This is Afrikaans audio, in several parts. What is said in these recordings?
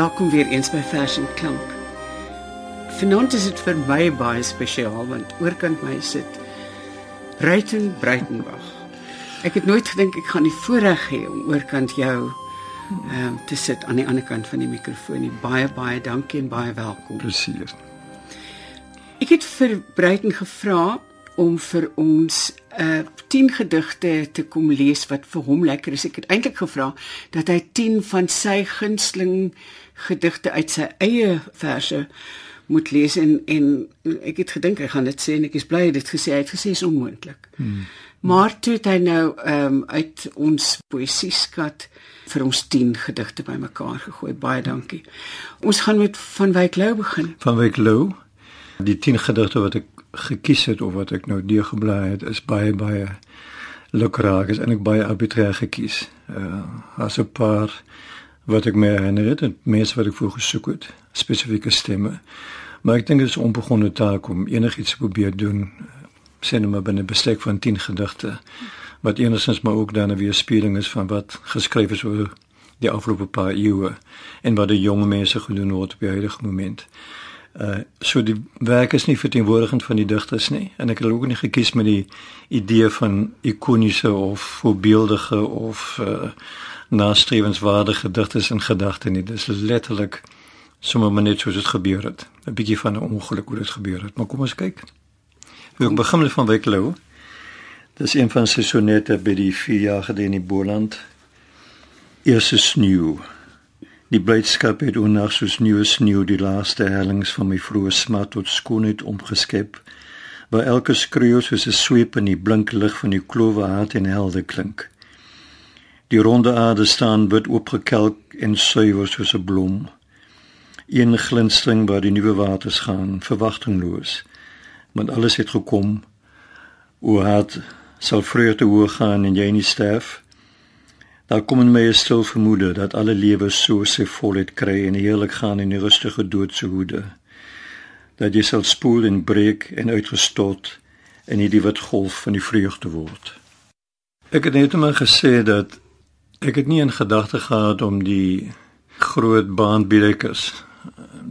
Welkom weer eens by Vers en Klank. Vanaand is dit vir my baie spesiaal want oorkant my sit Ruiten Breitenberg. Ek het nooit gedink ek gaan die voorreg hê om oorkant jou ehm um, te sit aan die ander kant van die mikrofoon. Baie baie dankie en baie welkom. Plesier. Ek het vir Breiten gevra om vir ons uh 10 gedigte te kom lees wat vir hom lekker is. Ek het eintlik gevra dat hy 10 van sy gunsteling gedigte uit sy eie verse moet lees en en ek het gedink hy gaan dit sê en ek is bly hy het dit gesê hy het gesê is onmoontlik. Hmm. Maar toe het hy nou ehm um, uit ons poesie skat vir ons 10 gedigte bymekaar gegooi. Baie dankie. Ons gaan met van Wyk Lou begin. Van Wyk Lou. Die 10 gedigte wat ek gekies het of wat ek nou deurgeblaai het is baie baie lukraak is eintlik baie arbitrair gekies. Uh as 'n paar wat ek my herinner het, het mense wat ek voor gesoek het, spesifieke stemme. Maar ek dink dit is 'n onbegonne taak om enigiets te probeer doen sien maar binne bestek van 10 gedigte wat enigstens maar ook dan 'n weerspieëling is van wat geskryf is oor die afgelope paar eeue en wat die jong mense gedoen word op die huidige moment. Uh so die werk is nie verteenwoordigend van die digters nie en ek het ook nie gekies met die idee van ikoniese of voorbeeldige of uh nastrewenswaardige digters in gedagte nie. Dis letterlik sommer net soos dit gebeur het. 'n Bietjie van 'n ongeluk hoe dit gebeur het. Maar kom ons kyk. Ek begin met van Wyklou. Dis een van sy sonette by die 4 jaar gelede in die Boland. Eerste sneeu. Die blydskap het onnags soos nuwe sneeu die laaste hellings van my vroeë smart tot skoonheid omgeskep, waar elke skreeu soos 'n sweep in die blink lig van die klowe hart en helder klink. Die ronde aarde staan wit oopgekelk en suiwer soos 'n blom. Een glinstering waar die nuwe waters gaan, verwagtingloos. Want alles het gekom. O hart sal vreugde hoog gaan en jy nie sterf. Daar kom in my 'n stil vermoede dat alle lewe so sy volheid kry en heerlik gaan in die rustige dood se hoede. Dat jy sal spoel en breek en uitgestort en hierdie wit golf van die vreugde word. Ek het net maar gesê dat ek het nie in gedagte gehad om die groot baanbiedekers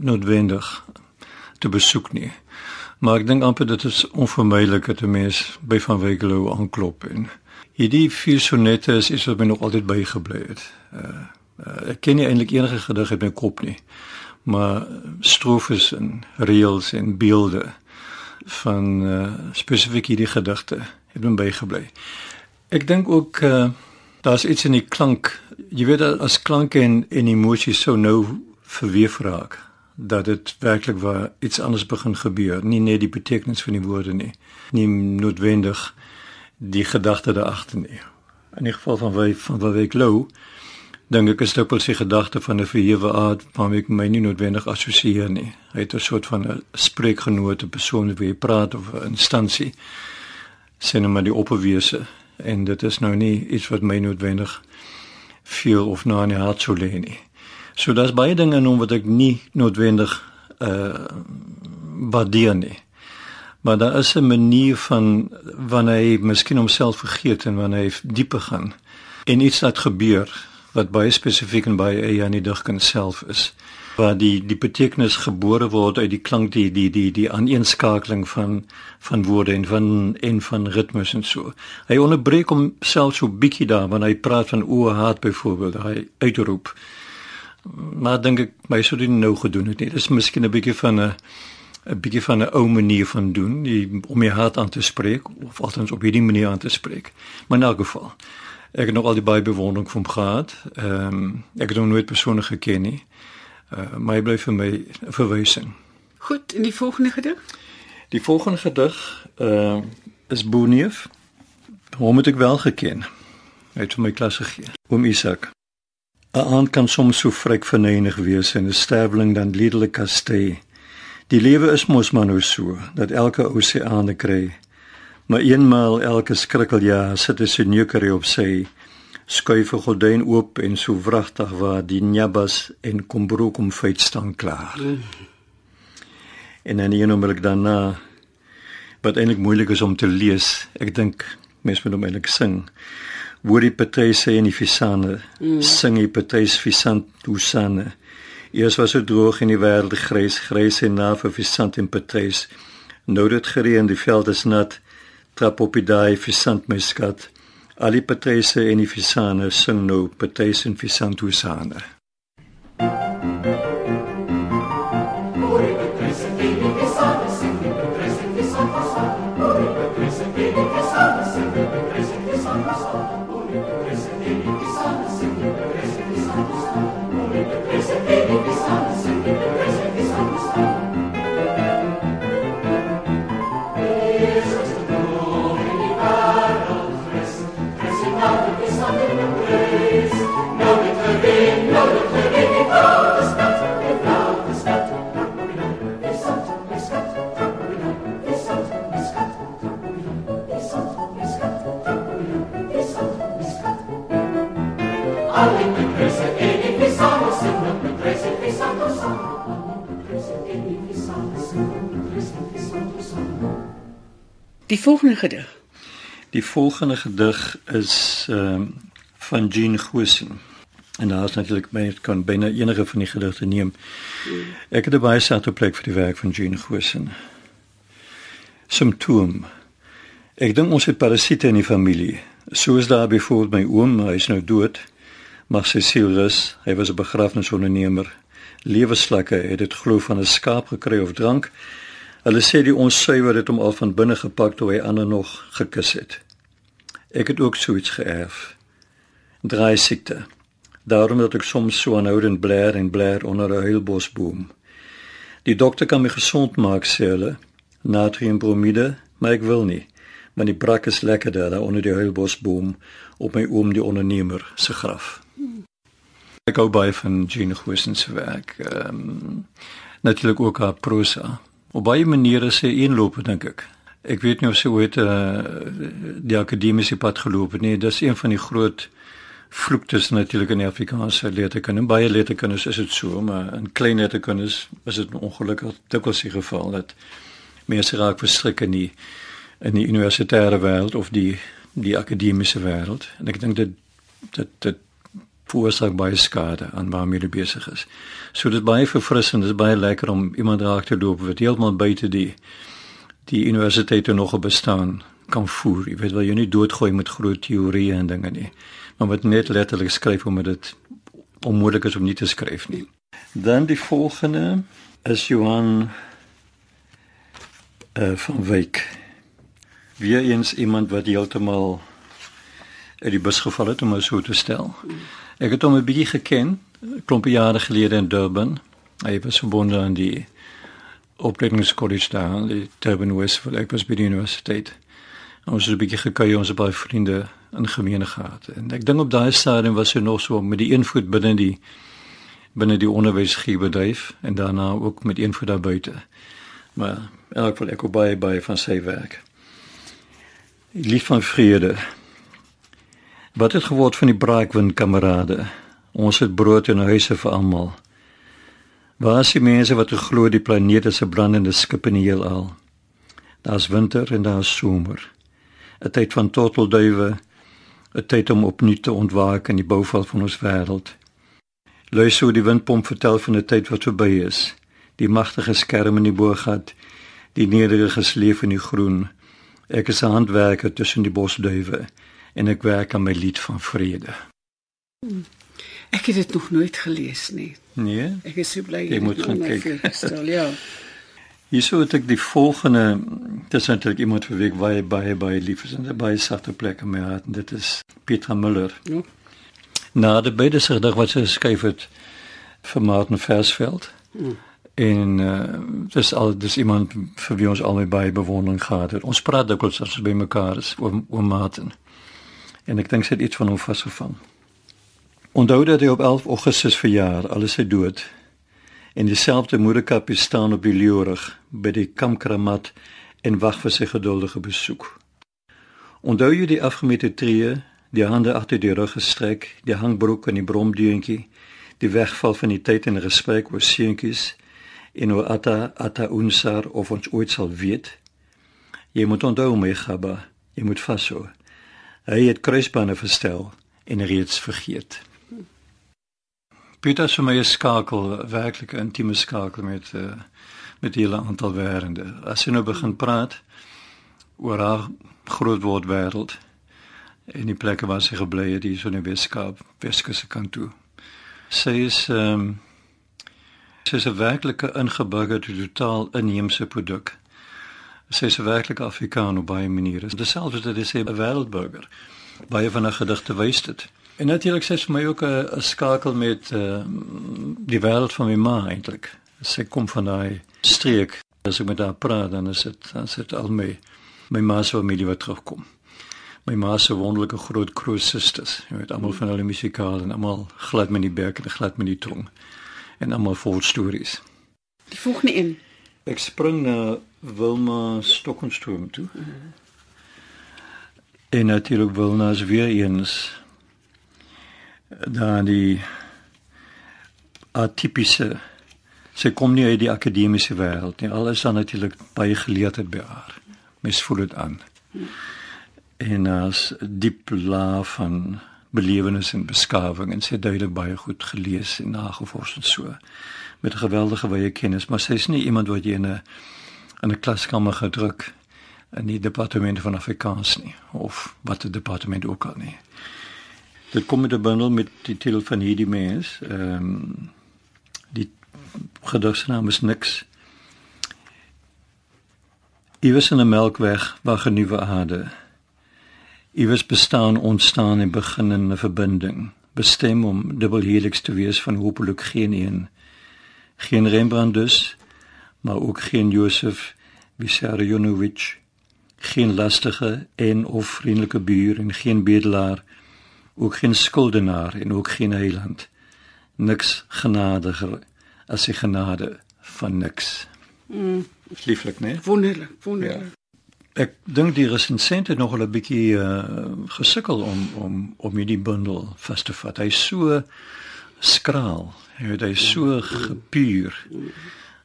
noodwendig te besoek nie. Maar ek dink amper dit is onvermydelik dat 'n mens by van Wegelo aanklop en Hierdie vier sonette is iets wat my nog altyd bygebly het. Uh, uh ek ken nie eintlik enige gedig in my kop nie. Maar strofes en reëls en beelde van uh spesifiek hierdie gedigte het my bygebly. Ek dink ook uh daar's iets in die klank. Jy weet as klanke en en emosies so nou verweef raak dat dit werklik waar iets anders begin gebeur, nie net die betekenis van die woorde nie, nie noodwendig die gedagte daar agter nie. In die geval van wy van wat ek lou dink ek is dit wel sy gedagte van 'n verhewe aard waarmee ek my nie noodwendig assosieer nie. Hy het 'n soort van 'n spreekgenoot, 'n persoon wie hy praat of 'n instansie sien hom maar die opperwese en dit is nou nie iets wat my noodwendig veel of na in die hart sou lê nie. So daar's baie dinge in hom wat ek nie noodwendig uh waardeer nie. Maar daar is 'n manier van wanneer hy miskien homself vergeet en wanneer hy dieper gaan en iets laat gebeur wat baie spesifiek en baie eie aan die digkuns self is waar die die betekenis gebore word uit die klank die die die die aaneenskakeling van van woorde en van en van ritmes en so. Hy onderbreek homself so bietjie daar wanneer hy praat van o haat byvoorbeeld, hy uitroep. Maar dink ek my sou dit nou gedoen het nie. Dit is miskien 'n bietjie van 'n 'n bietjie van 'n ou manier van doen, die, om je hart aan te spreek of althans op hierdie manier aan te spreek. Maar in elk geval, ek het nog al die baie bewondering van hom gehad. Ehm um, ek het hom nooit persoonlik geken nie. Uh, maar hy bly vir my 'n verwysing. Goed, en die volgende gedig? Die volgende gedig uh, is Boerneef. Hom het ek wel geken. Hy het vir my klas gegee. Oom Isak. 'n Aand kan soms so vryk verneig wees en 'n sterweling dan lidelik kastei. Die lewe is mos maar nou so dat elke oseane kry. Maar eenmaal elke skrikkeljaar sit 'n seneuker op sy skuif 'n gordyn oop en so wragtig waar die njabas en kombroek om feit staan klaar. Mm. En dan een oomblik daarna wat eintlik moeilik is om te lees. Ek dink mense moet hom eintlik sing. Woord die Patrice en die Fisane. Mm. Sing die Patrice Fisant Tusane. Eers was dit droog in die wêreld grys, grys en na vir Fisant en Patrice. Nou dit gereën, die veld is nat. Trap op die daai Fisant my skat. Al die Patrice en die Fisane sing nou Patrice en Fisant Tusane. Die volgende gedig. Die volgende gedig is ehm um, van Jean Goosen. En daar is natuurlik my kan byna enige van die gedigte neem. Ek het baie saad op plek vir die werk van Jean Goosen. Symptoom. Ek dink ons het parasiete in die familie. Soos daar byvoorbeeld my oom, hy is nou dood. Maar Cecilus, hy was 'n begrafnisondernemer. Lewensslakke het dit glo van 'n skaap gekry of drank. Hulle sê die ons suiwer het hom al van binne gepak toe hy ander nog gekus het. Ek het ook so iets. Drie siekte. Daarom dat ek soms so aanhoudend blaar en blaar onder 'n heilbosboom. Die dokter kan my gesond maak sê hulle. Natriumbromide, maar ek wil nie. Want die brak is lekkerder daar onder die heilbosboom op my oom die ondernemer se graf. Ek hou baie van Jean Goosen se werk. Ehm um, natuurlik ook haar prosa op baie maniere sê eenloop dink ek. Ek weet nie of sy ooit uh, die akademiese pad geloop het nie. Dis een van die groot vloektes natuurlik in Afrikaanse letterkunde. Baie letterkundes is dit so, maar in klein letterkundes is dit ongelukkig dikwels die geval dat mense raak verstrik in die in die universitêre wêreld of die die akademiese wêreld. En ek dink dit dit dit veroorsaak baie skade aan waarmee jy besig is. So dit is baie verfrissend, dit is baie lekker om iemand raak te loop wat heeltemal buite die die universiteit nog bestaan kan voer. Jy weet wel jy nie doodgooi met groot teorieë en dinge nie, maar wat net letterlik skryf omdat dit onmoontlik is om nie te skryf nie. Dan die volgende is Johan uh, van Wyk. Wie eens iemand wat heeltemal uit die bus geval het om my so te stel. Ek het hom 'n bietjie geken, klompie jare gelede in Durban. Hy was verbonde aan die opleidingskollege daar, die Durban Westville ek was by die universiteit. Ons het 'n bietjie gekuier, ons het baie vriende in gemeene gehad. En ek dink op daai stadium was hy nog so met die een voet binne die binne die onderwysgebedryf en daarna ook met een voet daar buite. Maar in elk geval ek op baie baie van sy werk. Lief van vrede. Wat het geword van die braakwind kamerade? Ons het brood en huise vir almal. Waar is die mense wat glo die planeet is 'n brandende skip in die heelal? Daar's winter en daar's somer. 'n Tyd van tortelduwe, 'n tyd om opnuut te ontwaak in die bouval van ons wêreld. Luister hoe die windpomp vertel van 'n tyd wat verby is. Die magtige skerm in die boorgat, die nederige sleef in die groen. Ek is 'n handwerker tussen die bosduwe en ek werk aan my lied van vrede. Ek het dit nog nooit gelees nie. Nee. Ek is so bly jy moet gaan kyk. Stel, ja. Hierso het ek die volgende dis eintlik iemand vir wie ek baie baie baie lief is en 'n baie sagte plek in my hart en dit is Petra Müller. Ja. Na die beide se gedig wat sy geskryf het vir Martin Versveld. Hmm. En uh, dis al dis iemand vir wie ons albei baie bewondering gehad het. Ons praat dikwels as ons by mekaar is oor oor Martin en ek dink sy het iets van hom vasgevang. Onthou dat hy op 11 Augustus verjaar, alles hy dood. En dieselfde moederkapie staan op die leurig by die kamkramat en wag vir sy geduldige besoek. Onthou jy die afgemete tree, die hande agter die rug gestrek, die hangbroek en die bromdeuntjie, die wegval van die tyd en gesprek oor seentjies en oor ata ata unsar of ons ooit sal weet. Jy moet onthou my gaba, jy moet vashou Hy het kruisbane verstel en reeds vergeet. Pieter sê my skakel werklik 'n intieme skakel met uh, met die hele aantal wêrelde. As jy nou begin praat oor haar groot word wêreld en die plekke waar sy gebly het, hier so in die Weskaap, Weskusse kant toe. Sy is ehm um, sy is 'n werklike ingeburgerde totaal inheemse produk. Sy is 'n werklike Afrikaan op baie maniere. Dieselfde as dit is 'n wêreldburger. Baie van haar gedigte wys dit. En natuurlik sê sy vir my ook 'n skakel met uh, die wêreld van my ma eintlik. Sy kom van daai streek. As ek met haar praat, dan is dit dan sit al my my ma se familie wat terugkom. My ma se wonderlike groot kroos susters. Jy weet almal van hulle musikaal en almal glad met die berg en glad met die tong. En almal vol stories. Die volgende een. Ek spring na Wilma Stokonstroom toe. Mm -hmm. En natuurlik Wilma is weer eens dan die atipiese sy kom nie uit die akademiese wêreld nie. Alles is natuurlik baie geleerdheid by haar. Mens voel dit aan. En as diep laag van belewenis en beskawing en sy duidelik baie goed gelees en nagevors en so met 'n geweldige wye kennis, maar sy is nie iemand wat jy in 'n in 'n klaskamer gedruk in die departement van Afrikaans nie of wat 'n departement ook al nie. Dit kom met 'n bundel met die titel van hierdie mens. Ehm um, die gedigsnaam is niks. Iewers in 'n melkweg waar genuwe aarde. Iewers bestaan ontstaan en begin in 'n verbinding, bestem om dubbelhelix te wees van hopelik geen een. Geen Rembrandt dus, maar ook geen Josef Vissarionovic, geen lastige en of vriendelike buur en geen bedelaar, ook geen skuldenaar en ook geen heiland. Niks genadiger as die genade van niks. Mm. Lieflik, né? Wonderlik, wonderlik. Ja. Ek dink die resensent het nog 'n bietjie uh, gesukkel om om om hierdie bundel vas te vat. Hy's so skraal. Hy het hy so gepuur.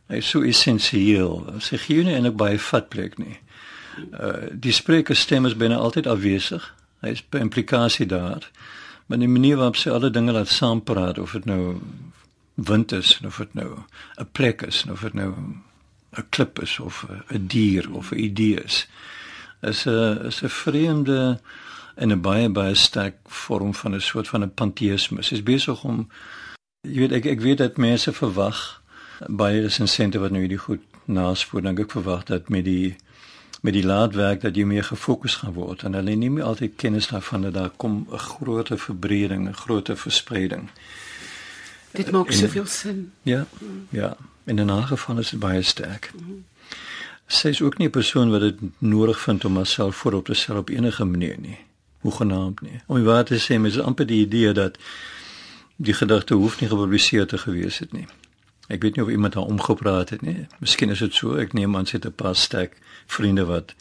Hy is so essensieel. Sy gee nie eintlik baie vatplek nie. Uh die sprekerstem is binne altyd afwesig. Hy is by implikasie daar. Maar die manier waarop sy alle dinge laat saampraat of dit nou wind is of dit nou 'n plek is of dit nou 'n klip is of 'n dier of 'n idee is is 'n is 'n vreemde en 'n baie baie sterk vorm van 'n soort van 'n panteïsme. Sy is besig om jy weet ek ek weet dat mense verwag baie resensente wat nou hierdie goed naspoor dan ek verwag dat met die met die laadwerk dat jy meer gefokus gaan word en hulle neem nie altyd kennis daarvan dat daar kom 'n groot verbreding, 'n groot verspreiding. Dit maak en, soveel sin. Ja. Ja. In 'n geval is dit baie sterk. Sy is ook nie 'n persoon wat dit nodig vind om haarself voorop te stel op enige manier nie. Hoegenaamd nie. Om waar te sê, mens amper die idee dat die gedigte hoef nie gepubliseer te gewees het nie. Ek weet nie of iemand daar omgepraat het nie. Miskien is dit so. Ek neem aan sy het 'n paar sterk vriende wat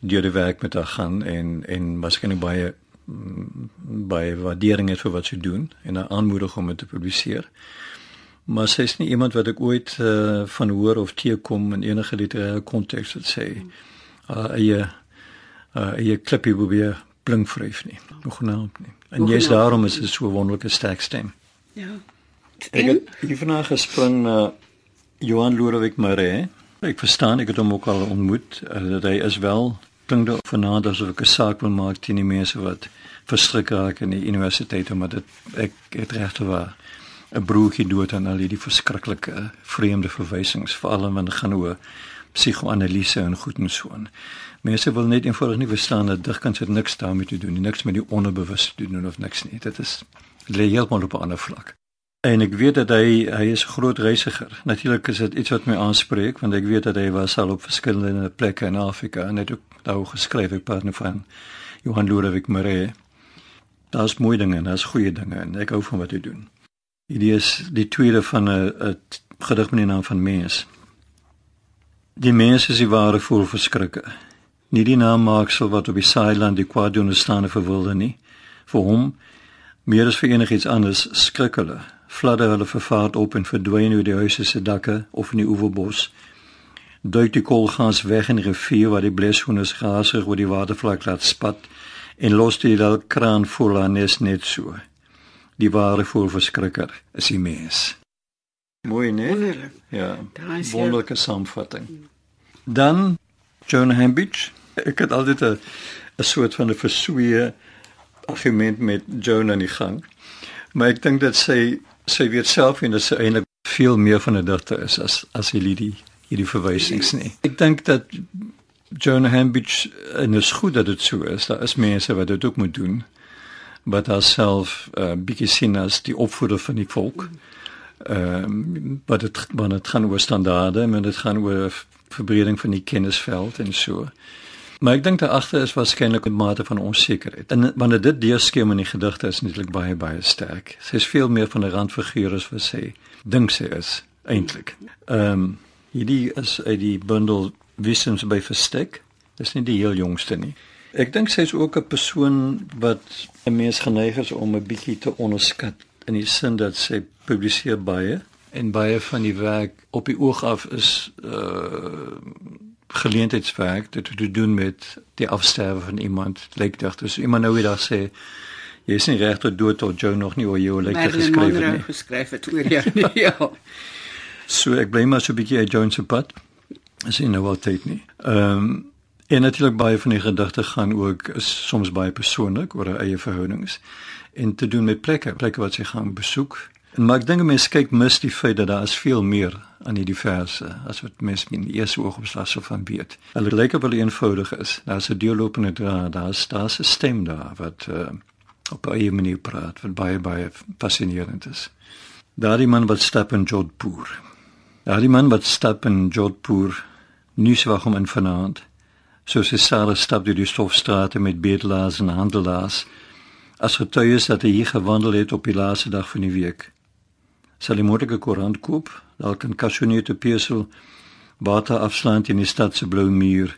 deur die werk met haar gaan en en waarskynlik baie mm, baie waardering het vir wat sy doen en haar aanmoedig om dit te publiseer maar sy is nie iemand wat ek ooit uh, van hoor of teekom in enige literêre konteks wat sê uh eie uh eie klippie probeer blink vryf nie. Nog naamd nie. En jy's daarom is dit so wonderlike sterk stem. Ja. Ek het hierna gespring na uh, Johan Lodewijk Maree ek verstaan ek het hom ook al ontmoet uh, dat hy is wel klink dit vanaand asof ek 'n saak wil maak teen die mense wat verstrik raak in die universiteit omdat dit ek het regte waar 'n broertjie dood en al hierdie verskriklike vreemde verwysings veral wanneer gaan oor psigoanalise en goed en so aan. Mense wil net eenvoudig nie verstaan dat digkuns het niks daarmee te doen nie, niks met die onderbewus te doen of niks nie. Dit is lê heeltemal op 'n ander vlak. En ek weet dat hy hy is 'n groot reisiger. Natuurlik is dit iets wat my aanspreek want ek weet dat hy was al op verskillende plekke in Afrika en het ook daar geskryf ek praat nou van Johan Ludwig Maree. Daar's mooi dinge en daar's goeie dinge en ek hou van wat hy doen. Hierdie is die tweede van 'n gedig met die naam van mens. Die mens is die ware voel verskrikke. Nie die naam maaksel wat op die saailand die kwaad doen staan vir wilde nie. Vir hom meer as vir enigiets anders skrik hulle. Fladder hulle vervaart op en verdwyn oor die huise se dakke of in die oeverbos. Duik die koolgas weg in die rivier waar die bleshoenders gasig oor die watervlak laat spat en los die dal kraan vol aan nes net so. Die ware voel verskrikker is die mens. Mooi nee. Wonderlik. Ja. Daar is Wonderlike saamvatting. Dan Joan Hambidge. Ek het altyd 'n soort van 'n verswee argument met Joan aan die gang. Maar ek dink dat sy sy weet self en dat sy eintlik veel meer van 'n digter is as as hierdie hierdie verwysings nie. Ek dink dat Joan Hambidge en is goed dat dit so is. Daar is mense wat dit ook moet doen. Wat haarself 'n uh, bietjie sien as die opvoeder van die volk. Ehm um, wat dit wanneer dit gaan oor standaarde, en dit gaan oor verbreding van die kennisveld en so. Maar ek dink daar agter is waarskynlik 'n mate van onsekerheid. En wanneer dit deurskeem in die gedigte is natuurlik baie baie sterk. Sy is veel meer van 'n randfiguur as wat sy dink sy is eintlik. Ehm um, hierdie is uit die bundel Wissens by Verstek. Dis nie die heel jongste nie. Ek dink sy is ook 'n persoon wat 'n mens geneig is om 'n bietjie te onderskat in die sin dat sy publiseer baie en baie van die werk op die oog af is uh geleentheidswerk dit te doen met die afsterwe van iemand. Lyk dit dus iemand nou weer sê jy is nie reg tot dood tot jou nog nie oor jou lyk dit geskryf het nie? geskryf het oor jou nie ja. So ek bly maar so 'n bietjie uit Jones se pad. As jy nou wat tyd nie. Ehm um, en natuurlik baie van die gedigte gaan ook is soms baie persoonlik oor haar eie verhoudings en te doen met plekke plekke wat sy gaan besoek maar ek dink mense kyk mis die feit dat daar is veel meer aan hierdie verse as wat mense in die eerste oogopslag sou van weet. Hulle lyk op wel eenvoudig is. Daar's 'n deurlopende draad, daar's daar's 'n stem daar wat uh, op 'n eie manier praat wat baie baie fascinerend is. Daardie man wat stap in Jodhpur. Daardie man wat stap in Jodhpur nuus wag om in vanaand. Soos hy sare stap deur die stofstrate met bedelaars en handelaars as getuies dat hy hier gewandel het op die laaste dag van die week sal die moordelike koerant koop, dalk 'n kasjonete pesel, water afslaan in die stad se blou muur,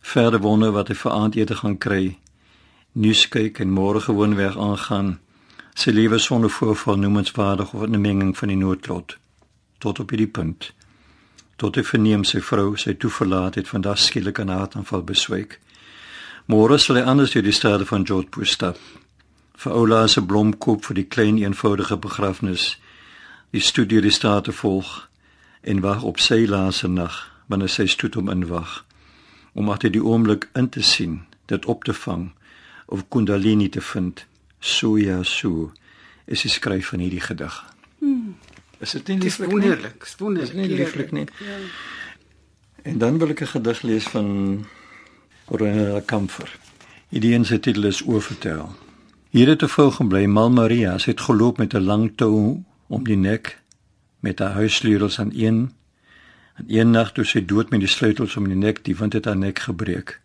verder wonder wat hy vir aandete gaan kry, nuus kyk en môre gewoonweg aangaan, sy lewe sonder voorval noemenswaardig of 'n menging van die noodlot tot op hierdie punt. Tot hy verneem sy vrou sy toeverlaat het vandag skielik 'n hartaanval beswyk. Môre sal hy anders deur die strate van Jodhpur stap. Vir Oula se blomkoop vir die klein eenvoudige begrafnis die studie die state volg en wag op sy laaste nag wanneer sy stoet om inwag om agter die oomblik in te sien dit op te vang of kundalini te vind so ja so is die skryf van hierdie gedig. Hmm. is dit nie lieflik wonderlik wonderlik nie lieflik nie? Ja. en dan wil ek 'n gedig lees van Orena Kamfer. Hierdie een se titel is oorvertel. Hier het 'n vrou gebly mal maria sy het geloop met 'n lang tou om die nek met haar huissleutels aan een en een nag toe sy dood met die sleutels om die nek die wind het haar nek gebreek.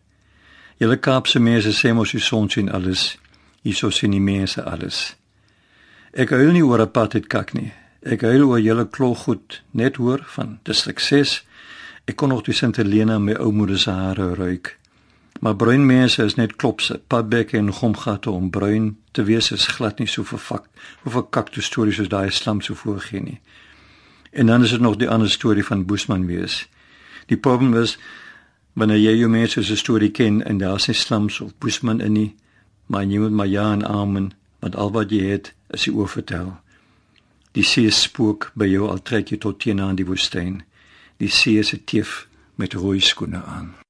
Julle Kaapse mense sê mos die son sien alles. Hierso sien die mense alles. Ek huil nie oor 'n pad het kak nie. Ek huil oor julle kloggoed net hoor van dis sukses. Ek kon nog die Sint Helena my ou moeder se hare ruik. Maar bruin mense is net klopse, padbekke en gomgatte om bruin te wees is glad nie so vervak of 'n kaktus storie soos daai slam so voorgee nie. En dan is dit nog die ander storie van Boesman wees. Die probleem is wanneer jy jou mense se storie ken en daar is nie slams of Boesman in nie, maar jy moet maar ja en amen, want al wat jy het is die oorvertel. Die see spook by jou al trek jy tot teen aan die woestyn. Die see se teef met rooi skoene aan.